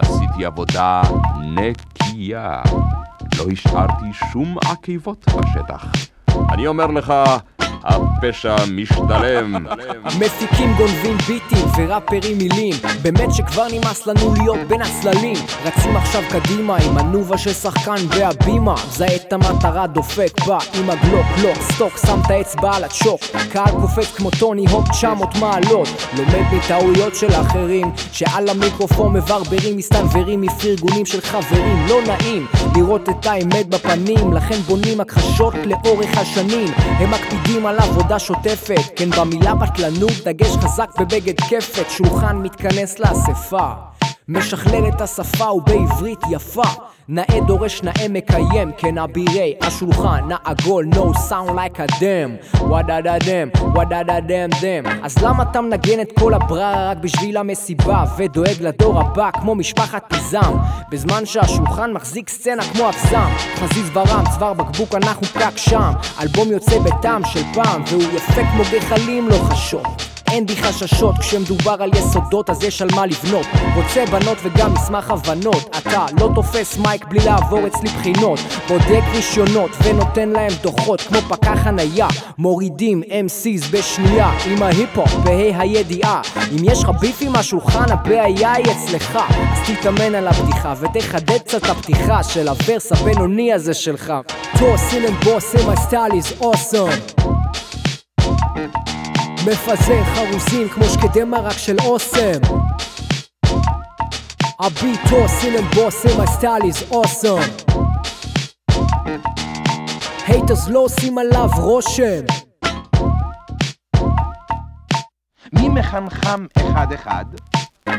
עשיתי עבודה נקייה. לא השארתי שום עקבות בשטח. אני אומר לך, הפשע משתלם. מפיקים גונבים ביטים וראפרים מילים. באמת שכבר נמאס לנו להיות בין הצללים. רצים עכשיו קדימה עם הנובה של שחקן והבימה. מזהה את המטרה דופק בה עם הגלוק לוק סטוק שם את האצבע על הצ'וק. קהל קופץ כמו טוני הופ 900 מעלות. לומד מטעויות של אחרים שעל המיקרופון מברברים מסתנוורים מפרגונים של חברים. לא נעים לראות את האמת בפנים לכן בונים הכחשות לאורך השנים. הם מקפידים על עבודה שוטפת. כן במילה בטלנות דגש חזק בבגד כפת שולחן מתכנס לאספה. משכלל את השפה ובעברית יפה נאה דורש נאה מקיים כן אבירי השולחן העגול no sound like a damn וואדה דה דם וואדה דה דם דם אז למה אתה מנגן את כל הבררה רק בשביל המסיבה ודואג לדור הבא כמו משפחת פיזם? בזמן שהשולחן מחזיק סצנה כמו אבזם חזיז ורם צוואר בקבוק אנחנו פקק שם. אלבום יוצא בטעם של פעם והוא יפה כמו גחלים לא חשות אין בי חששות כשמדובר על יסודות אז יש על מה לבנות. רוצה בנות וגם מסמך הבנות. אתה לא תופס מייק בלי לעבור אצלי בחינות. בודק רישיונות ונותן להם דוחות כמו פקח חנייה מורידים MC's בשנייה עם ההיפ-הופ בה"א הידיעה אם יש לך ביף עם השולחן הבעיה היא אצלך. אז תתאמן על הבדיחה ותחדד קצת הפתיחה של הוורס הבינוני הזה שלך. טוסין אנד בוס, my style is awesome מפזר חרוזים כמו שקדי מרק של אוסם. הביט עושים הם בושם, הסטייל איז אוסם הייטרס לא עושים עליו רושם. מי מחנכם אחד-אחד?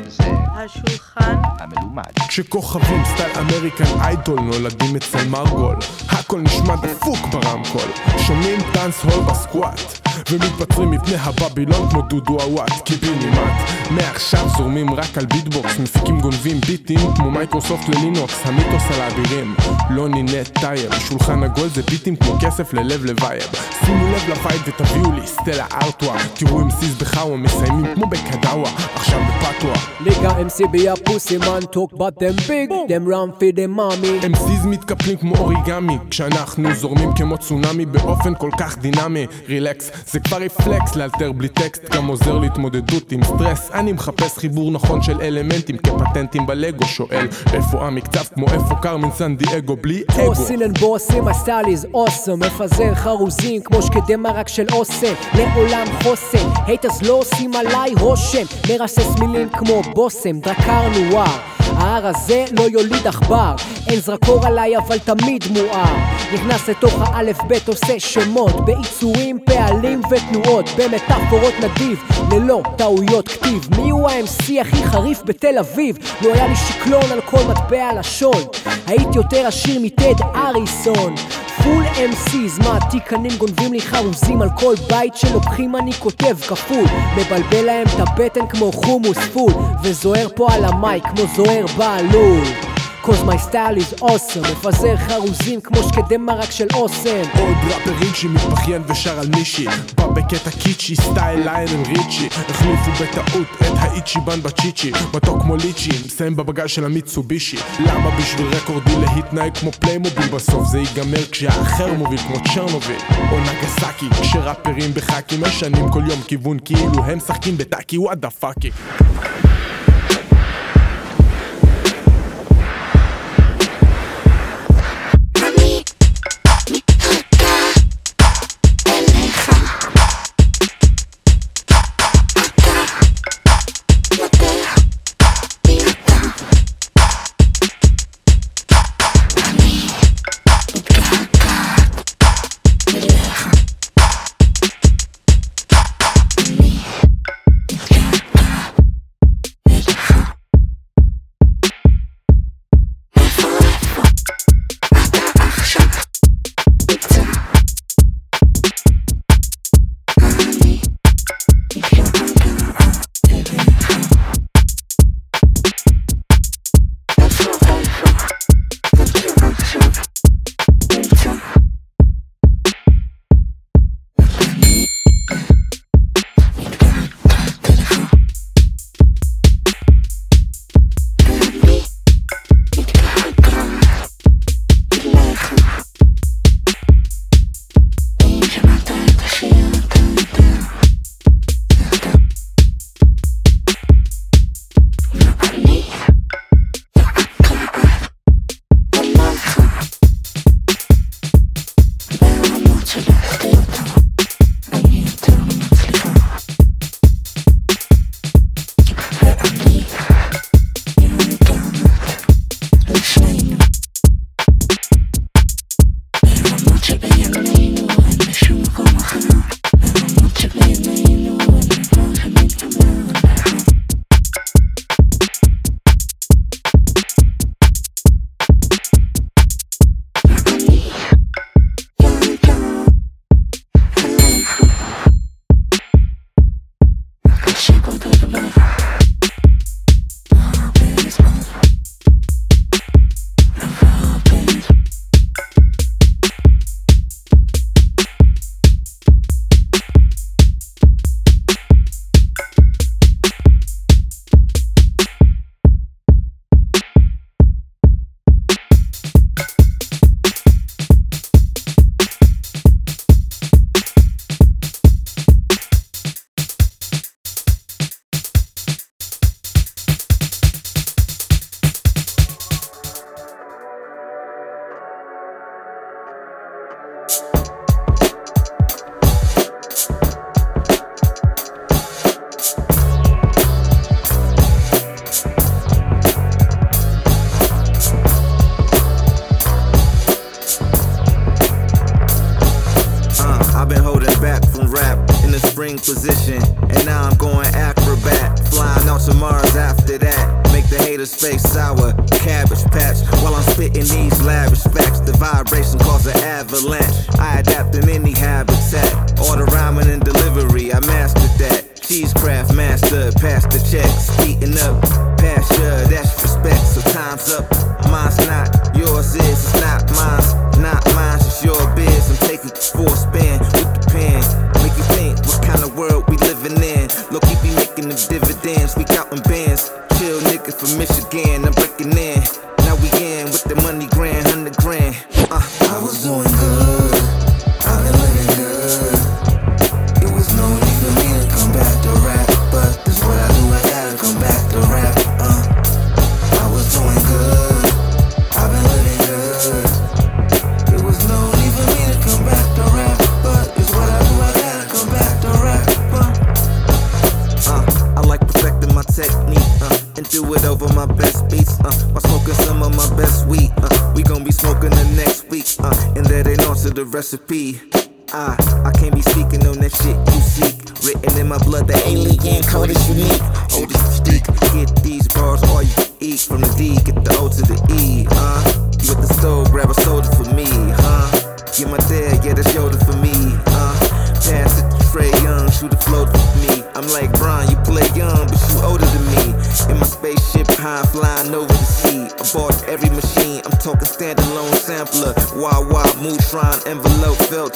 זה השולחן. המלומד. כשכוכבים סטייל אמריקן איידול נולדים אצל מרגול הכל נשמע דפוק ברמקול. שומעים דאנס הול בסקואט ומתבצרים מפני הבבילון כמו דודו הוואט קיבינימט מעכשיו זורמים רק על ביטבוקס מפיקים גונבים ביטים כמו מייקרוסופט ללינוקס המיתוס על האבירים. לא נינה טייר שולחן עגול זה ביטים כמו כסף ללב לווייר שימו לב לפייט ותביאו לי סטלה ארטואה תראו עם סיס בחאווה מסיימים כמו בקדאווה. עכשיו בפתווה. ליגה be a pussy man talk but them big. them run for them mommy MCs מתקפלים כמו אוריגמי. כשאנחנו זורמים כמו צונאמי באופן כל כך דינמי. רילקס זה כבר רפלקס לאלתר בלי טקסט גם עוזר להתמודדות עם סטרס. אני מחפש חיבור נכון של אלמנטים כפטנטים בלגו שואל. איפה המקצב כמו איפה קרמן סן דייגו? בלי אגו. טוסין אנד בוסים, הסטייל איז אוסם מפזר חרוזים כמו שקדי מרק של אוסם. לעולם חוסן. הייטרס לא עושים עליי רושם. מרסס מילים כמו בושם. דרקר נואר ההר הזה לא יוליד עכבר. אין זרקור עליי אבל תמיד מואר. נכנס לתוך האלף בית עושה שמות בעיצורים, פעלים ותנועות. במטאפורות נדיב ללא טעויות כתיב. מי הוא ה-MC הכי חריף בתל אביב? לא היה לי שקלון על כל מטבע לשון הייתי יותר עשיר מטד אריסון פול MC's, מעתיק ענים גונבים לי חרוזים על כל בית שלוקחים אני כותב כפול. מבלבל להם את הבטן כמו חומוס פול וזוהר פה על המייק כמו זוהר בהלול cause my style is awesome. מפזר חרוזים כמו שקדי מרק של אוסם. עוד ראפר ריצ'י מתבכיין ושר על מישהי. בא בקטע קיצ'י סטייל ליינל ריצ'י. החליפו בטעות את האיצ'יבן בצ'יצ'י. מתוק כמו ליצ'י מסיים בבגל של המיצובישי. למה בשביל רקורדי להתנהג כמו פליימוביל? בסוף זה ייגמר כשהאחר מוביל כמו צ'רנוביל. או נגסקי כשראפרים בחאקים משנים כל יום כיוון כאילו הם משחקים בטאקי. וואט דה פאקי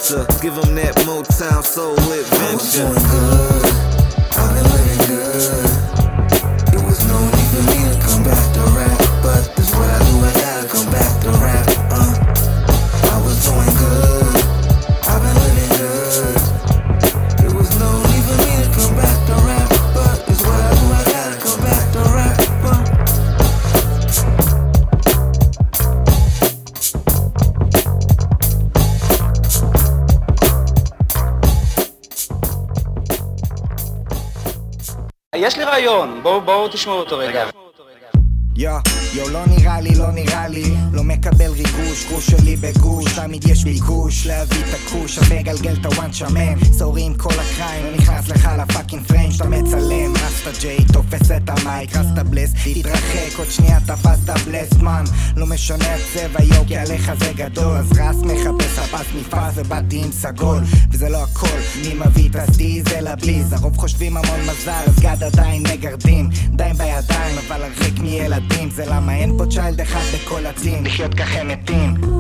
filter. Give them that Motown soul בואו תשמעו אותו רגע. תופס את המייק רסטה בלס תתרחק עוד שנייה תפסת בלסט מן. לא משנה הצבע יו כי עליך זה גדול. אז רס מחפש הפס נפרס ובאתי עם סגול. וזה לא הכל מי מביא את הסטיז אל הבליז הרוב חושבים המון מזל אז גד עדיין מגרדים. די בידיים אבל הרחק מילדים. זה למה אין פה צ'יילד אחד בכל הצים. לחיות ככה מתים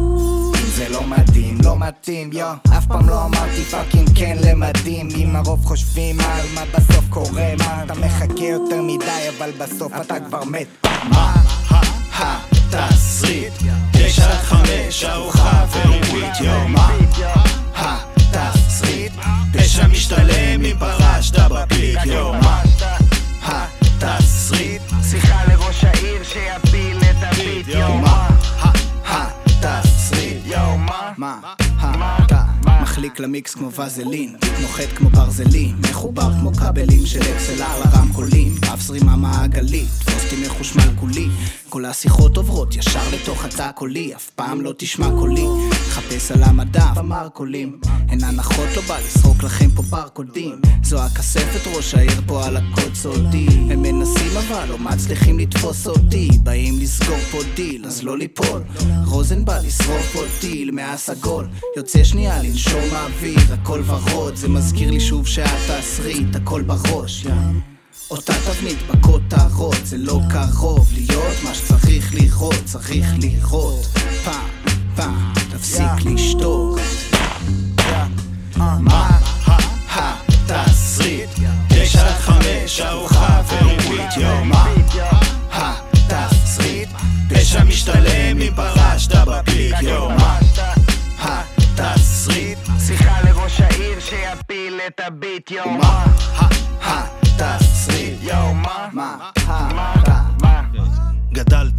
זה לא מדהים, לא מתאים, יו. אף פעם לא אמרתי פאקינג כן למדים. אם הרוב חושבים על מה בסוף קורה מה? אתה מחכה יותר מדי אבל בסוף אתה כבר מת. מה? התסריט? תשע עד חמש ארוחה וריבית יו מה? התסריט? פשע משתלם אם פרשת בפיק יו מה? התסריט? שיחה לראש העיר שיפיל מחליק למיקס כמו ואזלין נוחת כמו ברזלין מחובר כמו כבלים של אקסלר לרמקולים אף זרימה מעגלית תפוס אותי מחושמל כולי. כל השיחות עוברות ישר לתוך התא הקולי אף פעם לא תשמע קולי חפש על המדף. המרקולים אין הנחות לא בא לסרוק לכם פה ברקודים זו הכספת ראש העיר פה על הקוד סודי הם מנסים אבל לא מצליחים לתפוס אותי. באים לסגור פה דיל אז לא ליפול. רוזן בא לשרוף פה טיל מהסגול יוצא שנייה לנשום האוויר הכל ורוד. זה מזכיר לי שוב שהתסריט הכל בראש. אותה תבנית בכותרות זה לא קרוב להיות מה שצריך לראות צריך לראות. פעם פעם תפסיק לשתוק מה התסריט? תשע עד חמש ארוחה וריבית יו מה התסריט? פשע משתלם אם פרשת בפיק יו מה התסריט? שיחה לראש העיר שיפיל את הביט יו מה התסריט? יו מה? מה?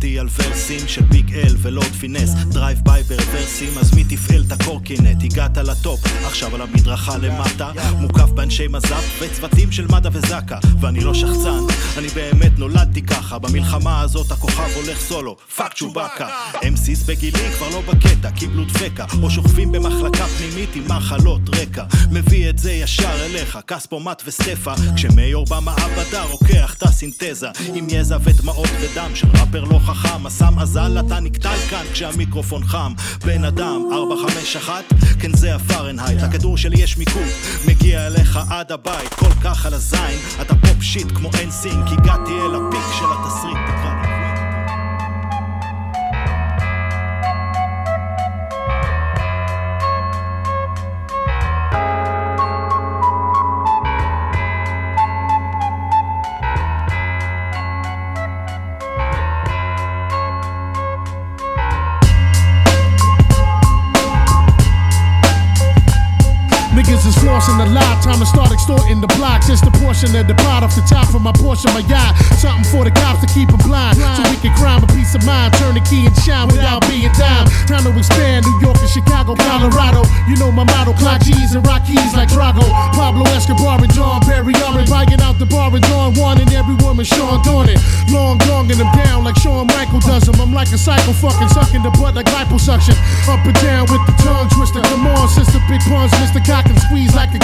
גדלתי על ורסים של ביג אל ולורד פינס. דרייב ביי ברוורסים אז מי תפעל את הקורקינט? הגעת לטופ עכשיו על המדרכה למטה. מוקף באנשי מז"פ וצוותים של מד"א וזק"א ואני לא שחצן. אני באמת נולדתי ככה במלחמה הזאת הכוכב הולך סולו. פאק צ'ובאקה. אמסיס בגילי כבר לא בקטע קיבלו דפקה או שוכבים במחלקה פנימית עם מחלות רקע. מביא את זה ישר אליך כספומט וסטפה. כשמאיור במעבדה רוקח את הסינתזה. עם יזע ודמעות ודם של ראפר לא חכם הסם אזל אתה נקטל כאן כשהמיקרופון חם. בן אדם 451 כן זה הפארנהייט לכדור שלי יש מיקוד מגיע אליך עד הבית כל כך על הזין. אתה פופ שיט כמו אין סינק הגעתי אל הפיק של התסריט time to start extorting the blocks. It's the portion of the pot off the top of my portion, my yacht. Something for the cops to keep them blind, so we can crime a peace of mind. Turn the key and shine without being dime. Time to expand New York and Chicago, Colorado. You know my motto, clock G's and rock keys like Drago. Pablo Escobar and John Perry are buying out the bar and Dawn One and every woman Sean Dornan. Long donging them down like Shawn Michael does them. I'm like a cycle fucking sucking the butt like liposuction. Up and down with the tongue twister. Come on, sister, big puns, Mr. Cock and squeeze like a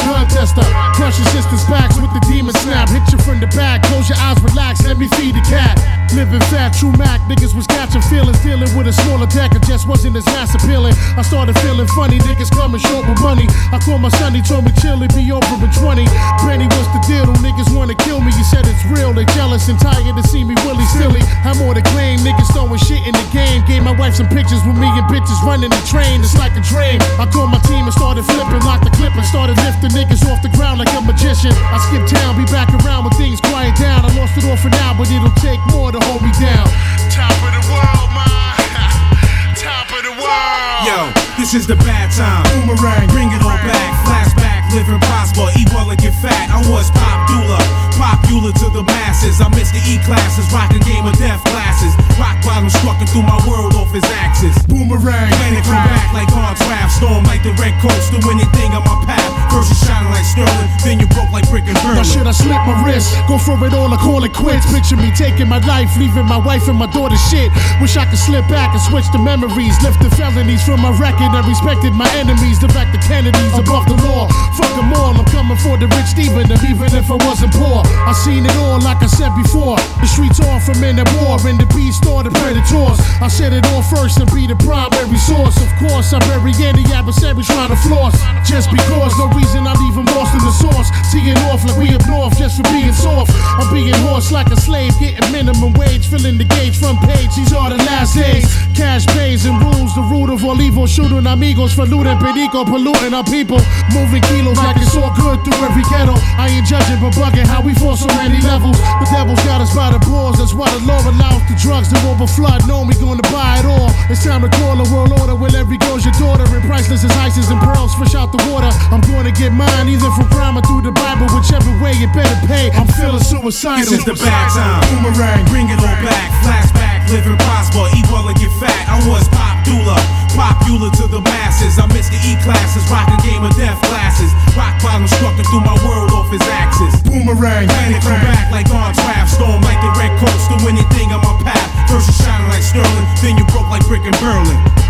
contester. Crush your sister's backs with the demon snap. Hit you from the back, close your eyes, relax, let me feed the cat. Living fat, true Mac, niggas was catching feelings, dealing with a smaller deck, it just wasn't as mass appealing. I started feeling funny, niggas coming short with money. I called my son, he told me chill, it be over in 20. Benny, what's the deal? Niggas wanna kill me, you said it's real, they jealous and tired to see me willy silly. I'm more to claim, niggas throwing shit in the game. Gave my wife some pictures with me and bitches running the train, it's like a dream. I called my team and started flipping, locked the clip and started lifting niggas off the ground like a magician. I skip town, be back around when things quiet down. I lost it all for now, but it'll take more to hold me down. Top of the world, man. Top of the world. Yo, this is the bad time. Boomerang, bring it all back. Flashback, live and prosper, eat well and get fat. I was pop doula, popular to the masses. I miss the E classes, rocking game of death classes. Rock bottom strucking through my world off his axis. Boomerang, planet come back like on draft. Storm like the red coast, do anything on my path. First you shining like sterling, then you broke like brick and burn. Now should I slip my wrist? Go for it all or call it quits? Picture me taking my life, leaving my wife and my daughter shit. Wish I could slip back and switch the memories. Lift the felonies from my record and respected my enemies. Direct the Kennedys above the law. Fuck them all, I'm coming for the rich Stephen. And even if I wasn't poor, I seen it all like I said before. The streets off from in the war, and the beast or the predators. I said it all first and be the primary source. Of course, I bury any adversary trying to floss. Just because, no reason I'm even lost in the source. Seeing off like we up north just for being soft. I'm being horse like a slave, getting minimum wage, filling the gauge front page. These are the last days. Cash pays and rules, the root of all evil. Shooting amigos for looting, perico, polluting our people. Moving kilos like it's all good through every ghetto. I ain't judging but bugging how we fall so many levels. The devil's got us by the balls, that's why the law allows the drugs to overflood. Know we gonna buy it all. It's time to call a world order where every girl's your daughter. And priceless as ices and pearls fresh out the water. I'm gonna get mine either from crime or through the Bible, whichever way you better pay. I'm feeling suicidal. This is the bad time. Boomerang, bring it all back. Flashback, live and prosper, eat well and get fat. I was pop doula, popular to the masses. I missed the E classes, rockin' game of death classes. Rock bottom strucking through my world off his axis. Boomerang, Planet come back like on draft, storm like the red coast. Do anything on my path. First you shining like sterling, then you broke like brick and Berlin.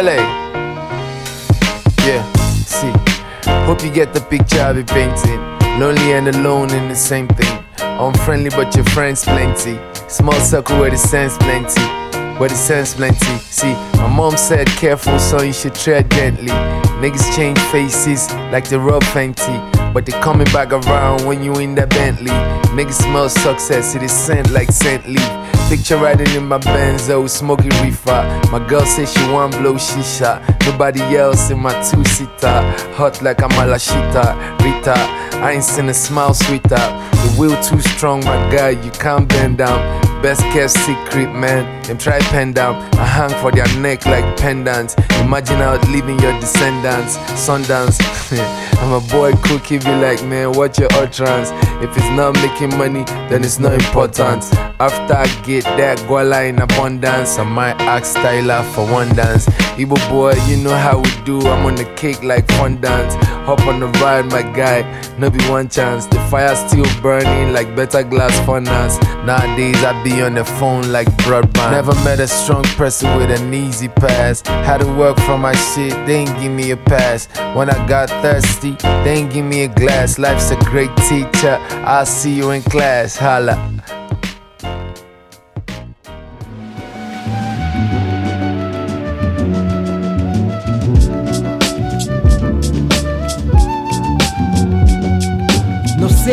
LA. Yeah, see. Hope you get the picture I'll be painting. Lonely and alone in the same thing. Unfriendly, but your friends plenty. Small circle where the sense plenty. Where the sense plenty. See, my mom said, careful, son, you should tread gently. Niggas change faces like the rub fenty. But they coming back around when you in that Bentley. Niggas smell success, it is scent like scent leaf. Picture riding in my Benzo, smoking reefer. My girl says she want blow shisha. Nobody else in my two seater. Hot like a malashita, Rita. I ain't seen a smile sweeter. The wheel too strong, my guy, you can't bend down. Best kept secret, man. Them try pen down. I hang for their neck like pendants. Imagine outliving your descendants. Sundance. I'm a boy cookie, be like, man, watch your utterance. If it's not making money, then it's not important. After I get that guala in abundance, I might ask Styler for one dance. Igbo boy, you know how we do. I'm on the cake like fondant. Hop on the ride, my guy. No be one chance. The fire still burning like better glass furnace. Nowadays I be on the phone like broadband. Never met a strong person with an easy pass. Had to work for my shit, they ain't give me a pass. When I got thirsty, they ain't give me a glass. Life's a great teacher. I'll see you in class. Holla.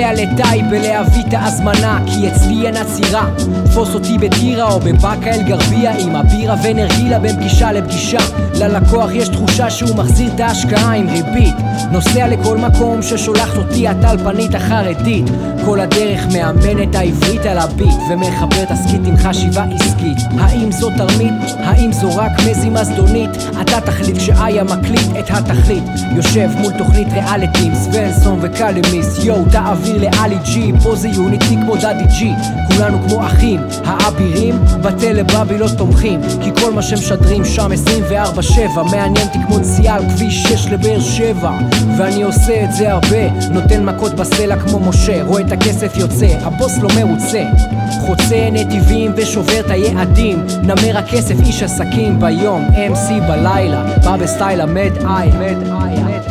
לטייבה להביא את ההזמנה כי אצלי אין עצירה. תפוס אותי בטירה או בבאקה אל גרבייה עם הבירה ונרגילה בין פגישה לפגישה. ללקוח יש תחושה שהוא מחזיר את ההשקעה עם ריבית נוסע לכל מקום ששולחת אותי הטלפנית החרדית. כל הדרך מאמן את העברית על הביט ומחבר תסכית עם חשיבה עסקית. האם זו תרמית? האם זו רק מזימה זדונית? אתה תחליט כשאיה מקליט את התכלית. יושב מול תוכנית ריאליטים סוונסון וקלמיס יואו תעביר לאלי ג'י פה זה יוניטי כמו דאדי ג'י. כולנו כמו אחים האבירים בטלבאבי לא תומכים. כי כל מה שמשדרים שם 24-7 מעניין אותי כמו נסיעה על כביש 6 לבאר שבע ואני עושה את זה הרבה נותן מכות בסלע כמו משה רואה את הכסף יוצא הבוס לא מרוצה. חוצה נתיבים ושובר את היעדים נמר הכסף איש עסקים ביום MC בלילה בא בסטייל המד איי מד איי מד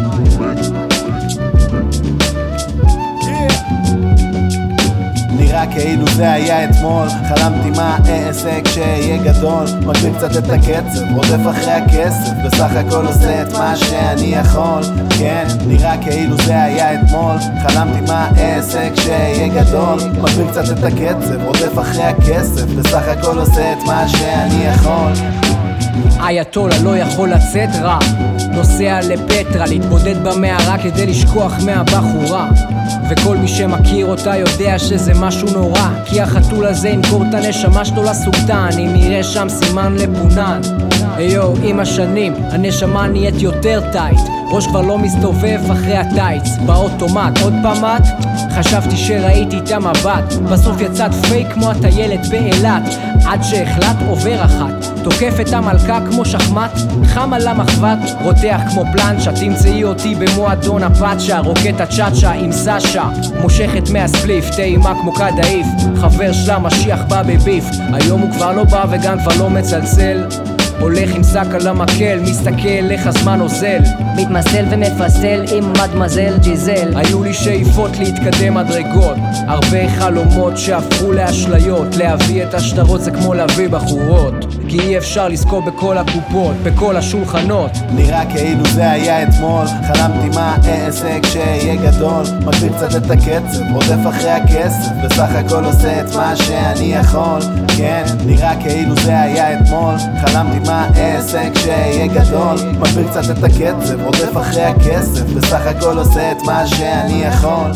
נראה כאילו זה היה אתמול. חלמתי מה אעשה כשיהיה גדול. מגביר קצת את הקצב, רודף אחרי הכסף. בסך הכל עושה את מה שאני יכול. כן, נראה כאילו זה היה אתמול. חלמתי מה אעשה כשיהיה גדול. מגביר קצת את הקצב, רודף אחרי הכסף. בסך הכל עושה את מה שאני יכול אייתולה לא יכול לצאת רע. נוסע לפטרה להתבודד במערה כדי לשכוח מהבחורה. וכל מי שמכיר אותה יודע שזה משהו נורא. כי החתול הזה ימכור את הנשמה שלו לסולטן אם יראה שם סימן לפונן היו, עם השנים הנשמה נהיית יותר טייט. ראש כבר לא מסתובב אחרי הטייץ באוטומט. עוד פעם את? חשבתי שראיתי את המבט בסוף יצאת פייק כמו הטיילת באילת. עד שהחלט עובר אחת. תוקף את המלכה כמו שחמט חם על המחבת. רותח כמו פלנצ'ה תמצאי אותי במועדון הפאצ'ה. רוקט הצ'אצ'ה עם סאשה. מושכת מהספליף טעימה כמו קדאיף חבר שלה משיח בא בביף. היום הוא כבר לא בא וגם כבר לא מצלצל הולך עם שק על המקל, מסתכל איך הזמן אוזל מתמסל ומפסל עם מדמזל ג'יזל היו לי שאיפות להתקדם מדרגות הרבה חלומות שהפכו לאשליות. להביא את השטרות זה כמו להביא בחורות כי אי אפשר לזכור בכל הקופות, בכל השולחנות. נראה כאילו זה היה אתמול. חלמתי מה אעשה כשיהיה גדול. מגביר קצת את הקצב, רודף אחרי הכסף. בסך הכל עושה את מה שאני יכול. כן, נראה כאילו זה היה אתמול. חלמתי מה אעשה כשיהיה גדול. מגביר קצת את הקצב, רודף אחרי הכסף. בסך הכל עושה את מה שאני יכול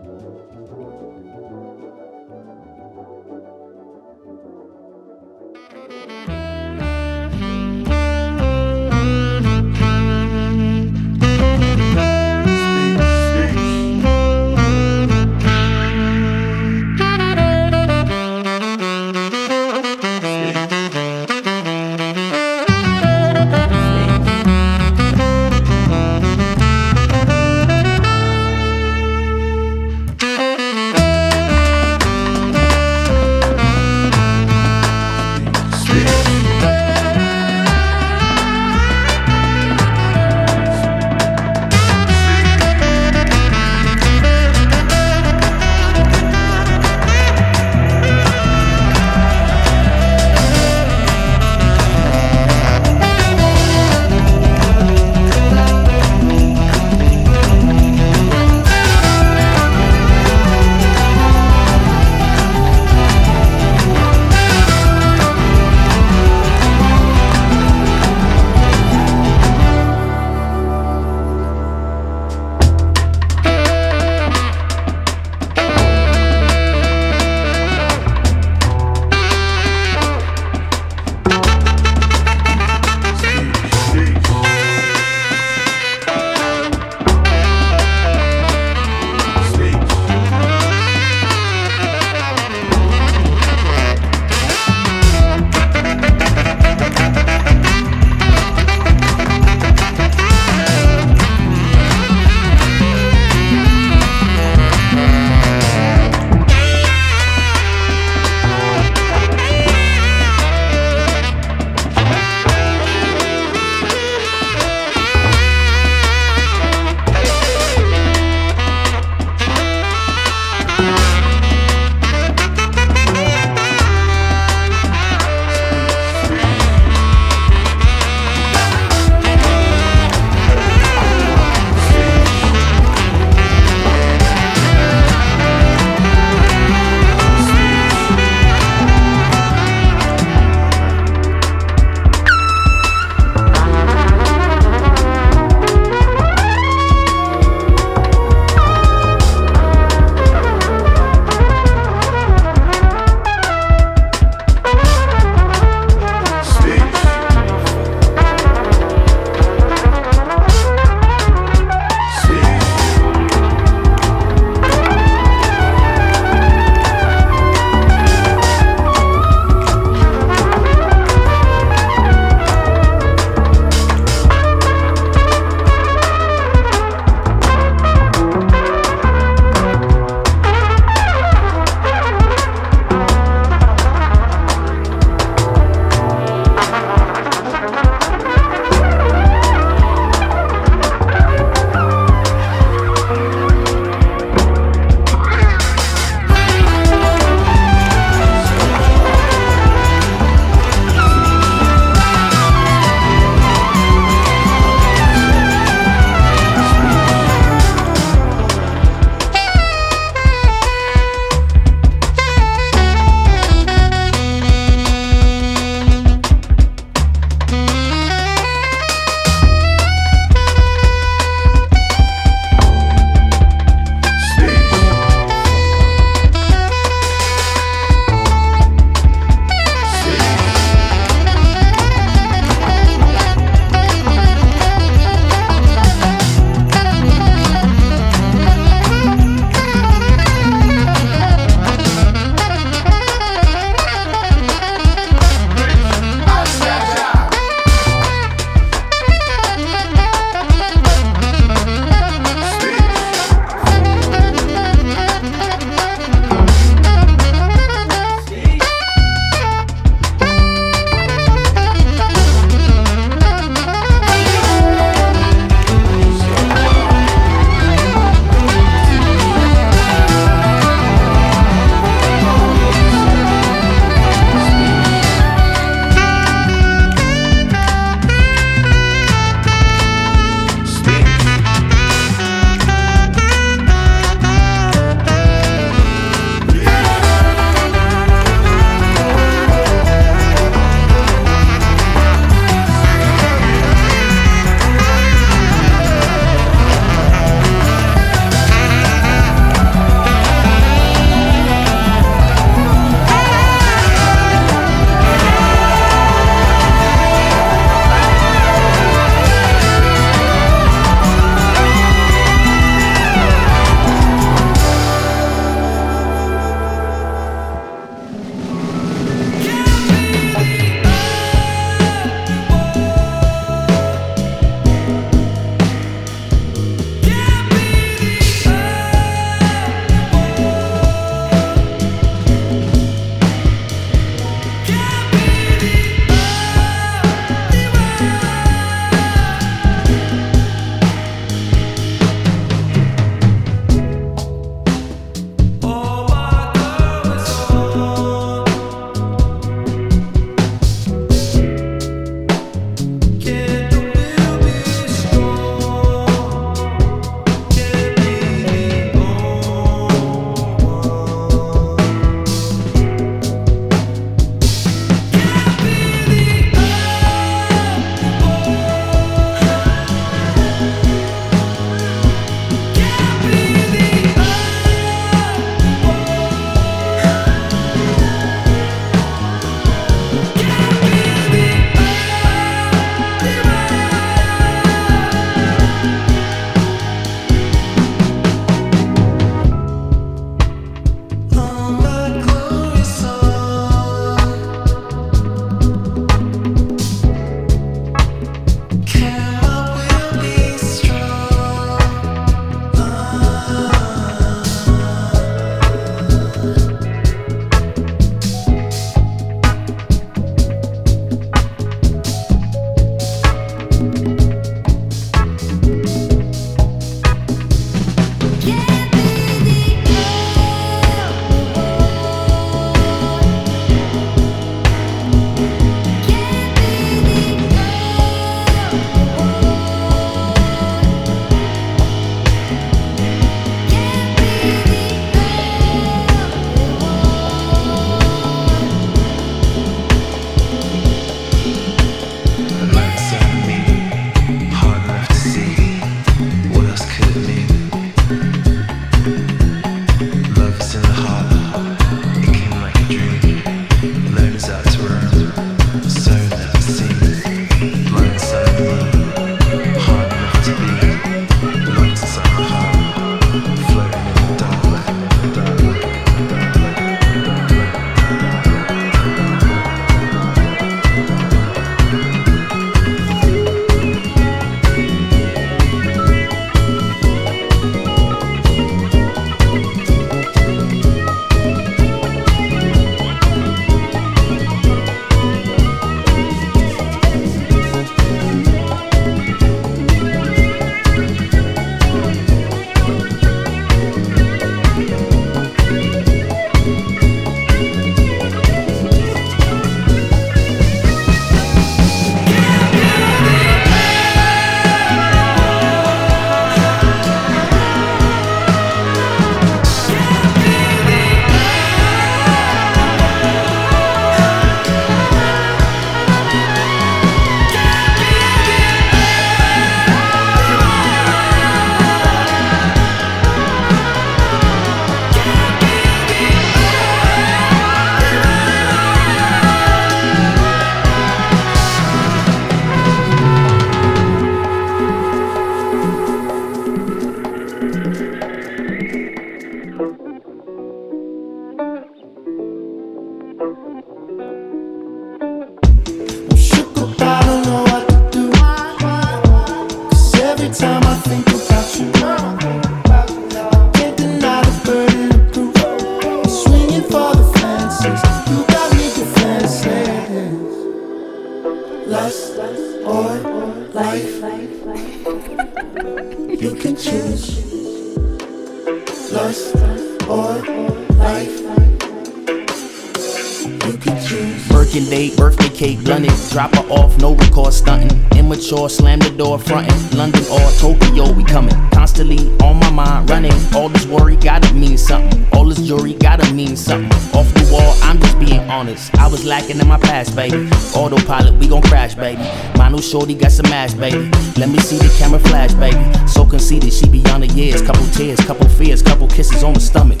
shorty got some ass, baby. Let me see the camera flash, baby. So conceited, she beyond the years. Couple tears, couple fears, couple kisses on the stomach.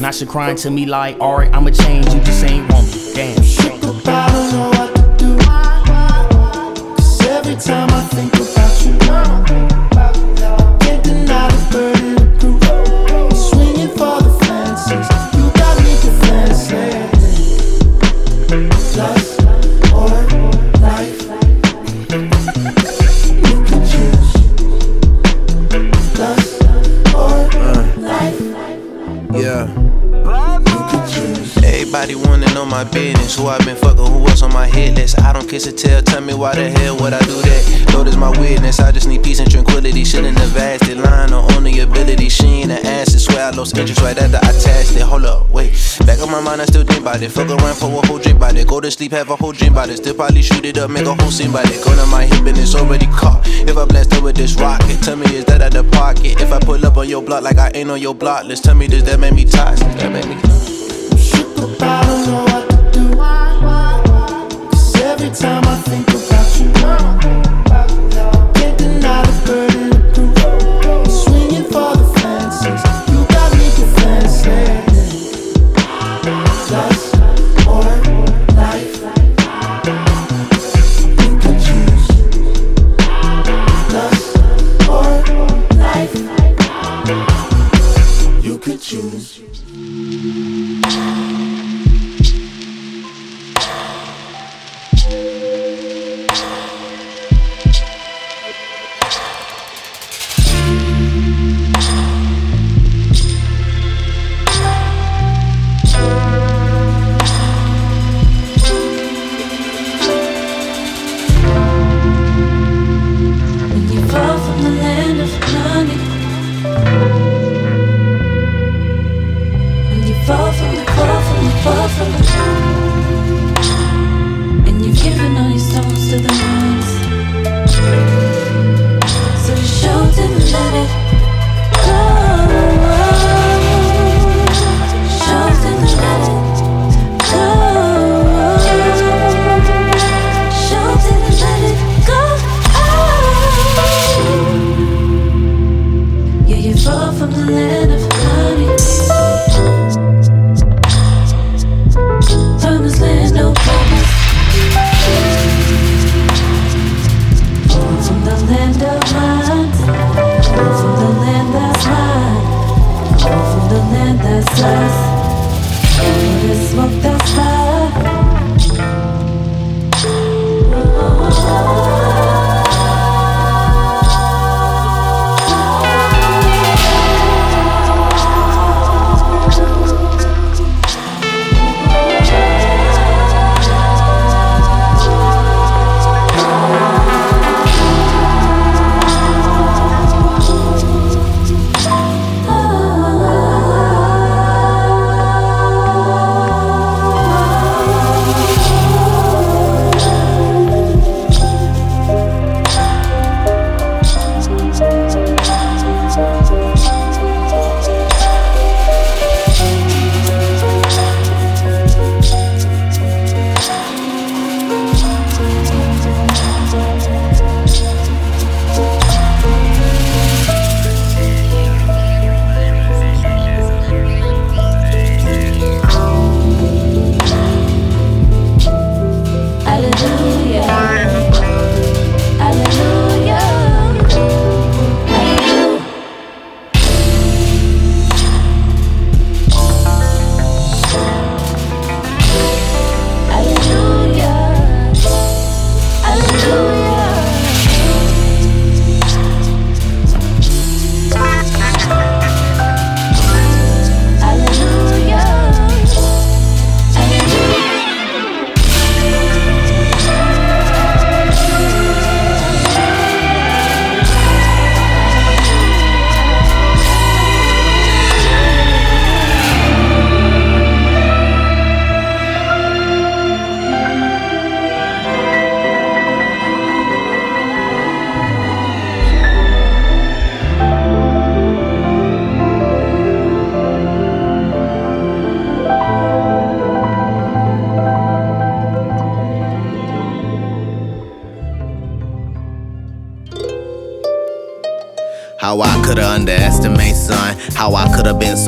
Now she crying to me like, alright, I'ma change, you just ain't want me. Damn. Don't know what I about it. Fuck around for a whole drink by it. Go to sleep, have a whole dream about it. Still probably shoot it up, make a whole scene by it. Gun on my hip and it's already caught. If I blast it with this rocket, tell me is that out the pocket? If I pull up on your block like I ain't on your block list, tell me does that make me toxic? That make me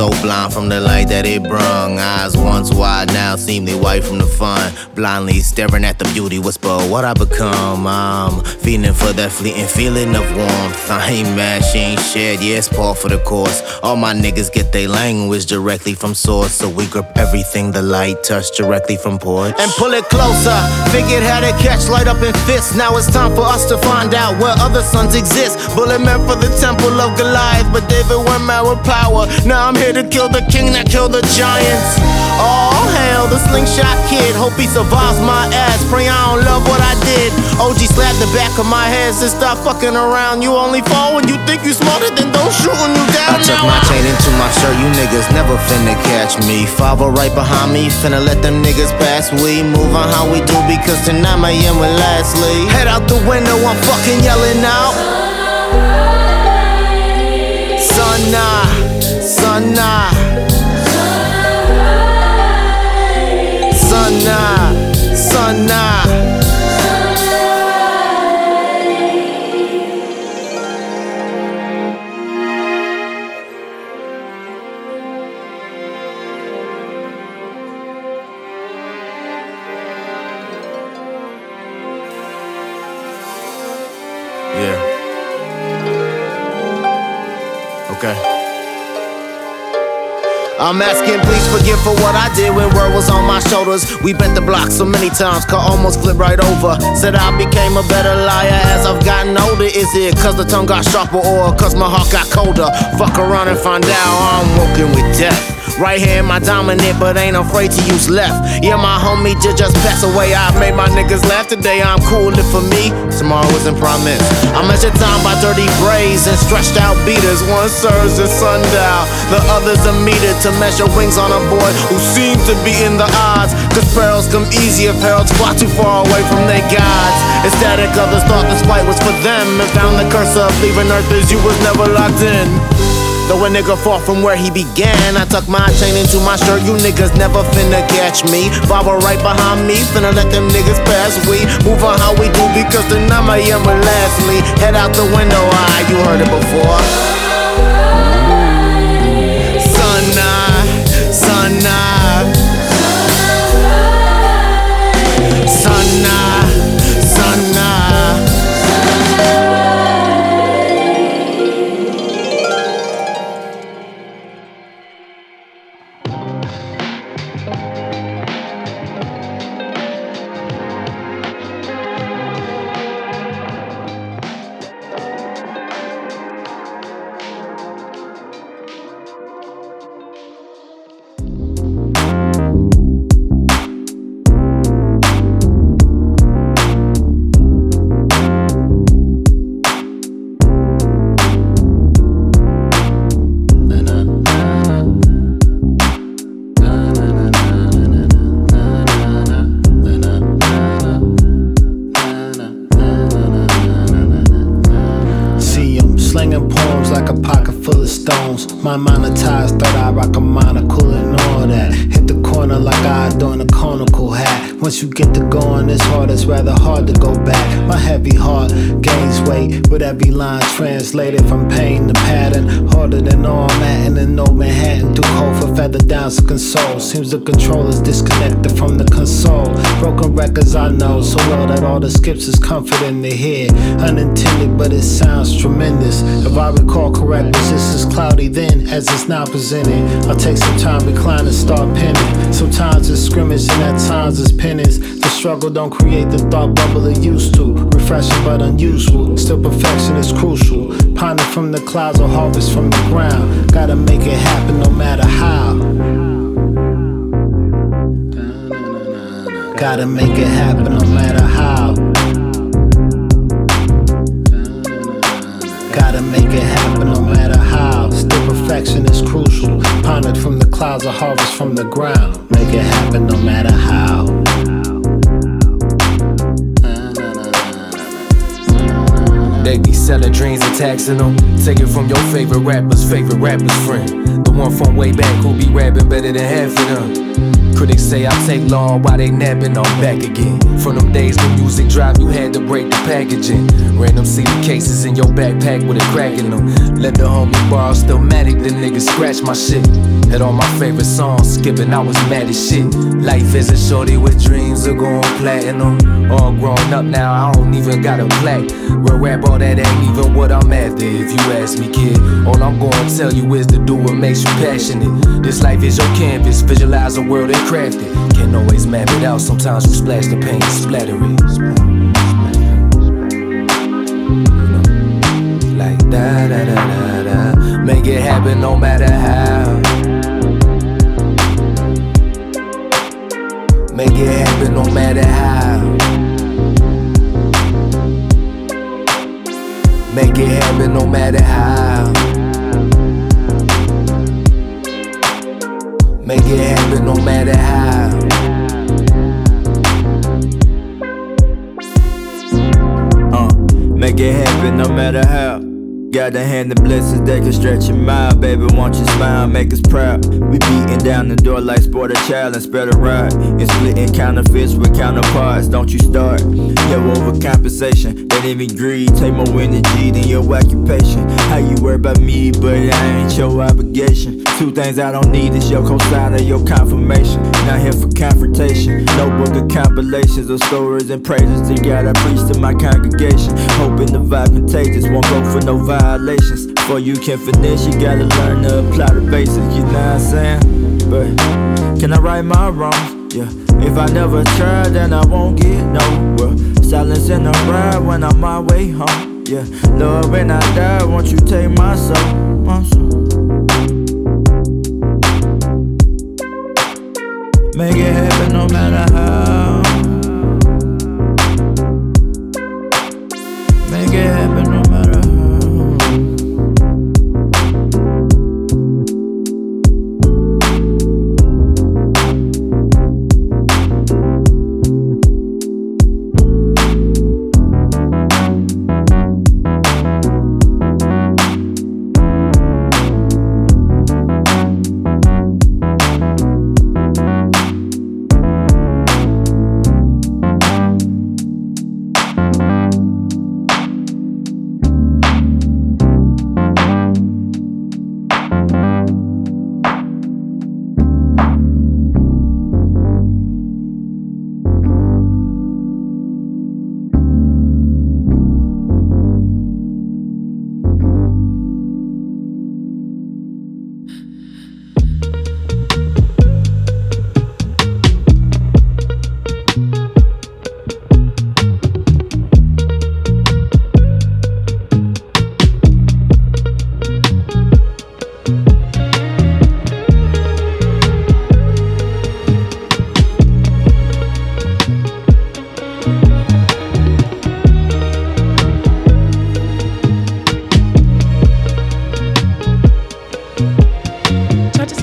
so blind from the light that it brung. Eyes once wide, now seemingly white from the fun. Blindly staring at the beauty, whisper what I become. I'm feeling for that fleeting feeling of warmth. I ain't mad, she ain't shared, yeah, it's par for the course. All my niggas get their language directly from source, so we grip everything the light touch directly from porch. And pull it closer, figured how to catch light up in fists. Now it's time for us to find out where other suns exist. Bullet meant for the temple temple of Goliath, but David went mad with power. Now I'm here to kill the king that killed the giants. Hell, the slingshot kid. Hope he survives my ass. Pray I don't love what I did. OG slapped the back of my head. Said stop fucking around. You only fall when you think you smarter than those shooting you down. I took my chain into my shirt. You niggas never finna catch me. Father right behind me. Finna let them niggas pass. We move on how we do because tonight my end with lastly. Head out the window. I'm fucking yelling out. Sana, ah. sana, sana. I'm asking, please forgive for what I did when word was on my shoulders. We bent the block so many times, could almost flip right over. Said I became a better liar as I've gotten older. Is it cause the tongue got sharper or cause my heart got colder? Fuck around and find out I'm walking with death. Right hand my dominant, but ain't afraid to use left. Yeah, my homie just just passed away. I've made my niggas laugh today. I'm cool if for me. Tomorrow isn't promised. I measure time by dirty braids and stretched out beaters. One serves as sundial, the other's a meter to measure wings on a boy who seems to be in the odds. Cause perils come easy if heralds fly too far away from their gods. Ecstatic others thought this fight was for them and found the curse of leaving earth as you was never locked in. Though a nigga far from where he began, I tuck my chain into my shirt. You niggas never finna catch me. Baba right behind me, finna let them niggas pass. We move on how we do because the number am lastly. Head out the window, ah, you heard it before. Seems the controller's disconnected from the console. Broken records I know so well that all the skips is comforting to hear. Unintended, but it sounds tremendous. If I recall correct, was this is cloudy then as it's now presented. I'll take some time, recline and start penning. Sometimes it's scrimmage and at times it's penance. The struggle don't create the thought bubble it used to. Refreshing but unusual. Still perfection is crucial. Ponder from the clouds or harvest from the ground. Gotta make it happen no matter how. Gotta make it happen no matter how. Gotta make it happen no matter how. Still perfection is crucial. Pondered from the clouds or harvest from the ground. Make it happen no matter how. They be selling dreams and taxing them. Take it from your favorite rapper's favorite rapper's friend. The one from way back who be rapping better than half of them. Critics say I take long while they napping, I'm back again. From them days when music drive, you had to break the packaging. Random CD cases in your backpack with a crack in them. Let the homie borrow Stillmatic, the niggas scratch my shit. Had all my favorite songs skipping, I was mad as shit. Life is a shorty with dreams of going platinum. All grown up now, I don't even got a plaque. Real rap, all that ain't even what I'm after. If you ask me, kid, all I'm gonna tell you is to do what makes you passionate. This life is your canvas, visualize a world and craft it. Can't always map it out, sometimes you splash the paint, splatter it. Like da da da da da. Make it happen no matter how. Make it happen no matter how. Make it happen no matter how. Make it happen no matter how. Uh, make it happen no matter how. Got the hand of blessings that can stretch your mind, baby. Want you smile, make us proud. We beating down the door like sport a child and spread a ride. And splitting counterfeits with counterparts. Don't you start? Yo, overcompensation, that even greed. Take more energy than your occupation. How you worry about me, but I ain't your obligation. Two things I don't need is your cosign or your confirmation. Not here for confrontation. No book of compilations of stories and praises to God I preach to my congregation. Hoping the vibe contagious, won't go for no violations. Before you can finish, you gotta learn to apply the basics, you know what I'm saying? But can I right my wrongs? Yeah. If I never try, then I won't get nowhere. Silence in the ride when I'm my way home. Yeah. Lord, when I die, won't you take my soul? My soul. Make it happen no matter how.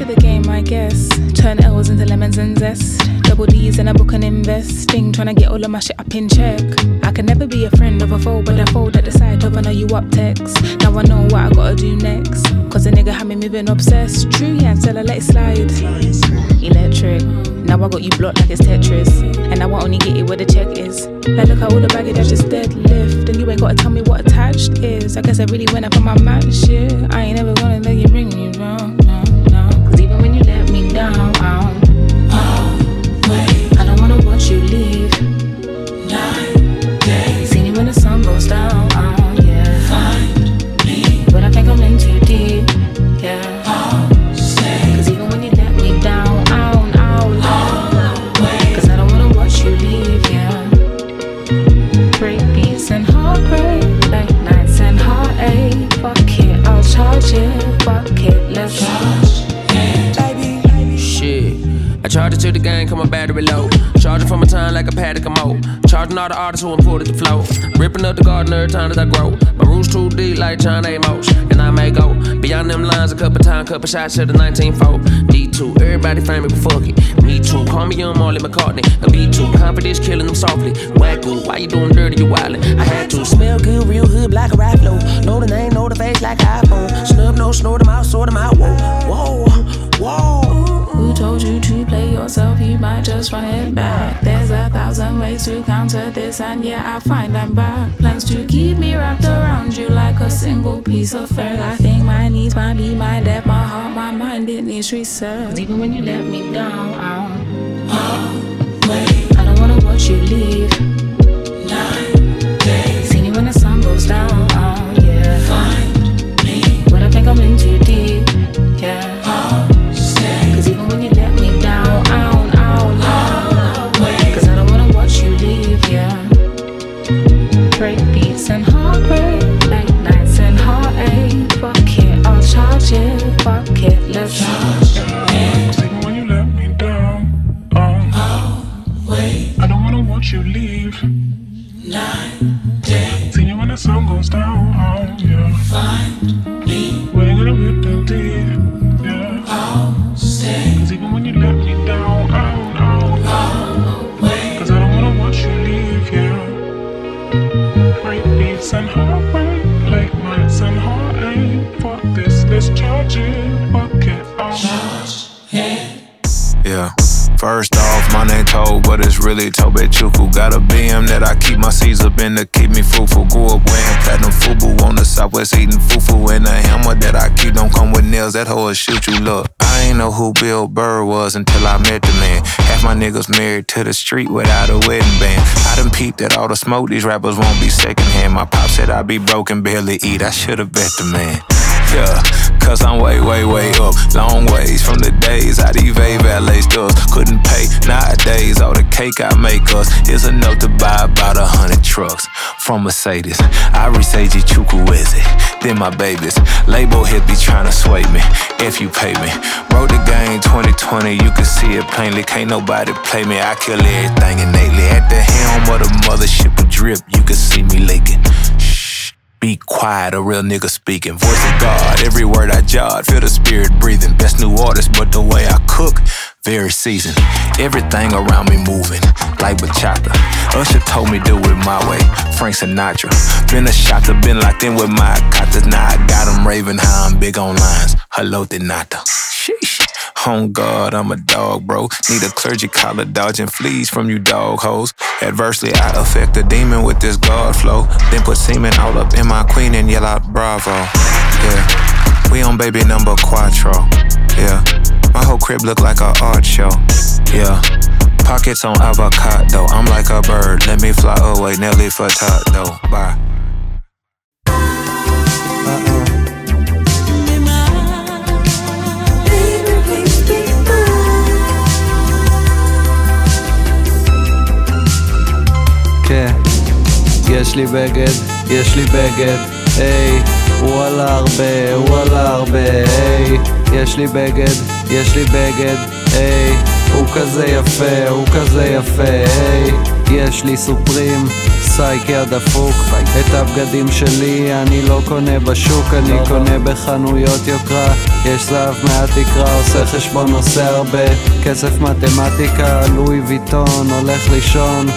The game, I guess. Turn L's into lemons and zest. Double D's and I book and investing. Trying to get all of my shit up in check. I can never be a friend of a foe, but I fold at the sight of I know you up text. Now I know what I gotta do next. Cause a nigga had me moving obsessed. True, yeah, until I let it slide. Electric. Now I got you blocked like it's Tetris. And I only get it where the check is. Like, look at all the baggage I just deadlift. And you ain't gotta tell me what attached is. I guess I really went up on my match, yeah. I ain't never gonna let you bring me no, no. Cause even when you let me down, To the game, come my battery low. Charging from my time like a paddock of mo. Charging all the artists who imported the flow. Ripping up the garden every time that I grow. My roots too deep like John Amos. And I may go beyond them lines a couple times, couple shots to the 19 fold. D2, everybody famous, but fuck it. Me too, call me young Marley McCartney. A B2, confidence killing them softly. Wacko, why you doing dirty, you wildin'? I had to smell good, real hood, black a flow. Know the name, know the face like iPhone. Snub, no, snort them out, sort them out. Whoa, whoa, just run it back. There's a thousand ways to counter this, and yeah, I find I'm back. Plans to keep me wrapped around you like a single piece of fur. I think my needs might be my depth, my heart, my mind, it needs research. Even when you let me down, I'm always. I don't wanna watch you leave. Niggas married to the street without a wedding band. I done peeped that all the smoke, these rappers won't be secondhand. My pop said I'd be broken, barely eat. I should've bet the man. Yeah, cause I'm way, way, way up. Long ways from the days I these valet stores couldn't pay. Nowadays, all the cake I make us is enough to buy about a hundred trucks from Mercedes. I Seiji Chukwueze, then my babies. Label be trying to sway me if you pay me. Wrote the game 2020, you can see it plainly. Can't nobody play me. I kill everything innately. At the helm of the mothership with drip, you can see me leaking. Be quiet, a real nigga speaking. Voice of God, every word I jot. Feel the spirit breathing. Best new artist, but the way I cook, very seasoned. Everything around me moving, like bachata. Usher told me do it my way. Frank Sinatra. Been a shotter, been locked in with my katas. Now I got 'em raving how I'm big on lines. Hello, Denata. Sheesh. On God, I'm a dog, bro. Need a clergy collar dodging fleas from you dog hoes. Adversely, I affect a demon with this God flow. Then put semen all up in my queen and yell out bravo. Yeah, we on baby number quattro. Yeah, my whole crib look like a art show. Yeah, pockets on avocado. I'm like a bird. Let me fly away, Nelly Furtado. Bye. כן, יש לי בגד, יש לי בגד, היי, וואלה הרבה, וואלה הרבה, היי, יש לי בגד, יש לי בגד, היי, הוא כזה יפה, הוא כזה יפה, היי, יש לי סופרים, סייקי הדפוק, את הבגדים שלי אני לא קונה בשוק, אני קונה בחנויות יוקרה, יש זהב מהתקרה, עושה חשבון, עושה הרבה, כסף מתמטיקה, לואי ויטון, הולך לישון,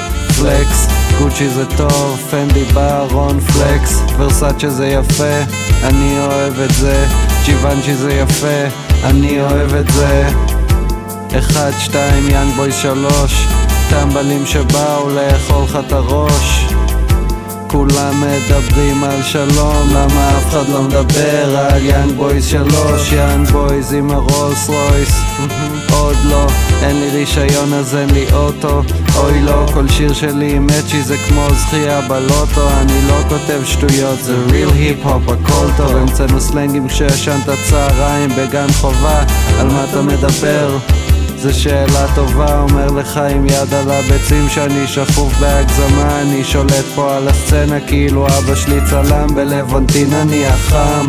פלקס, גוצ'י זה טוב, פנדי בארון פלקס, ורסאצ'ה זה יפה, אני אוהב את זה, ג'יוונצ'י זה יפה, אני אוהב את זה. אחד, שתיים, יאנג בוי שלוש, טמבלים שבאו לאכול לך את הראש. כולם מדברים על שלום, למה אף אחד לא מדבר על יאנג בויז שלוש, יאנג בויז עם הרולס רויס. עוד לא, אין לי רישיון אז אין לי אוטו. אוי לא, כל שיר שלי עם אצ'י זה כמו זכייה בלוטו. אני לא כותב שטויות, זה ריל היפ-הופ, הכל טוב. המצאנו סלנגים כשישנת צהריים בגן חובה על מה אתה מדבר? זו שאלה טובה, אומר לך עם יד על הביצים שאני שכוב בהגזמה. אני שולט פה על הסצנה כאילו אבא שלי צלם בלוונטין אני החם.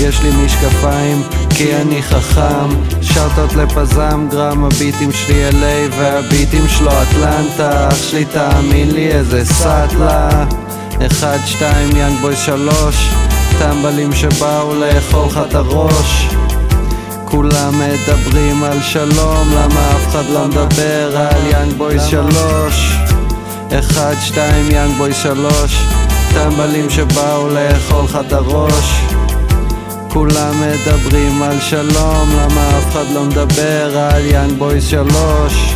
יש לי משקפיים כי אני חכם. שאוטות לפזם גרם הביטים שלי LA והביטים שלו אטלנטה. אח שלי תאמין לי איזה סאטלה. אחד, שתיים, יאנג בוי שלוש. טמבלים שבאו לאכול לך את הראש כולם מדברים על שלום, למה אף אחד לא מדבר על יאנג בוי שלוש? אחד, שתיים, יאנג בוי שלוש, טמבלים שבאו לאכול לך את הראש. כולם מדברים על שלום, למה אף אחד לא מדבר על יאנג בוי שלוש?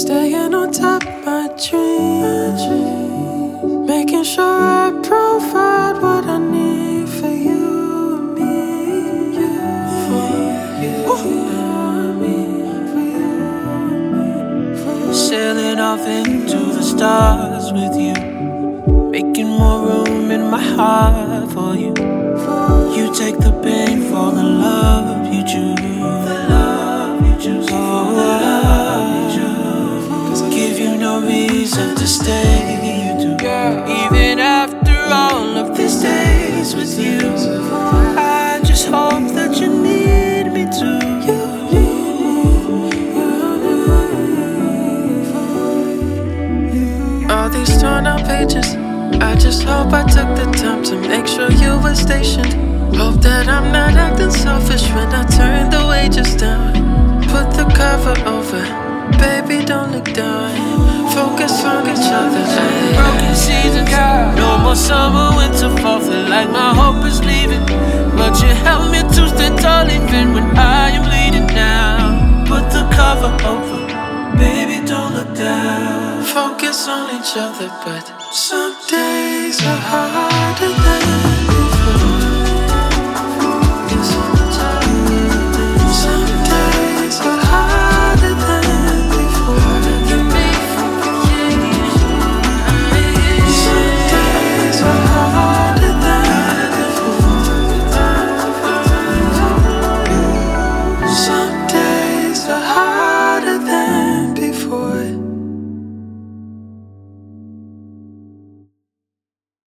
Staying on top my dreams. Making sure I provide what I need for you and me. Yeah. Sailing off into the stars with you. Making more room in my heart for you. You take the pain, For in love, you choose. to stay. you do. Even after all of these days with you, I just hope that you need me too. All these torn out pages, I just hope I took the time to make sure you were stationed. Hope that I'm not acting selfish when I turn the wages down. Put the cover over, baby, don't look down focus on each other. Broken seasons, no more summer, winter, fall. Feel like my hope is leaving, but you help me to stand tall even when I am bleeding. now. Put the cover over, baby, don't look down. Focus on each other, but some days are harder than.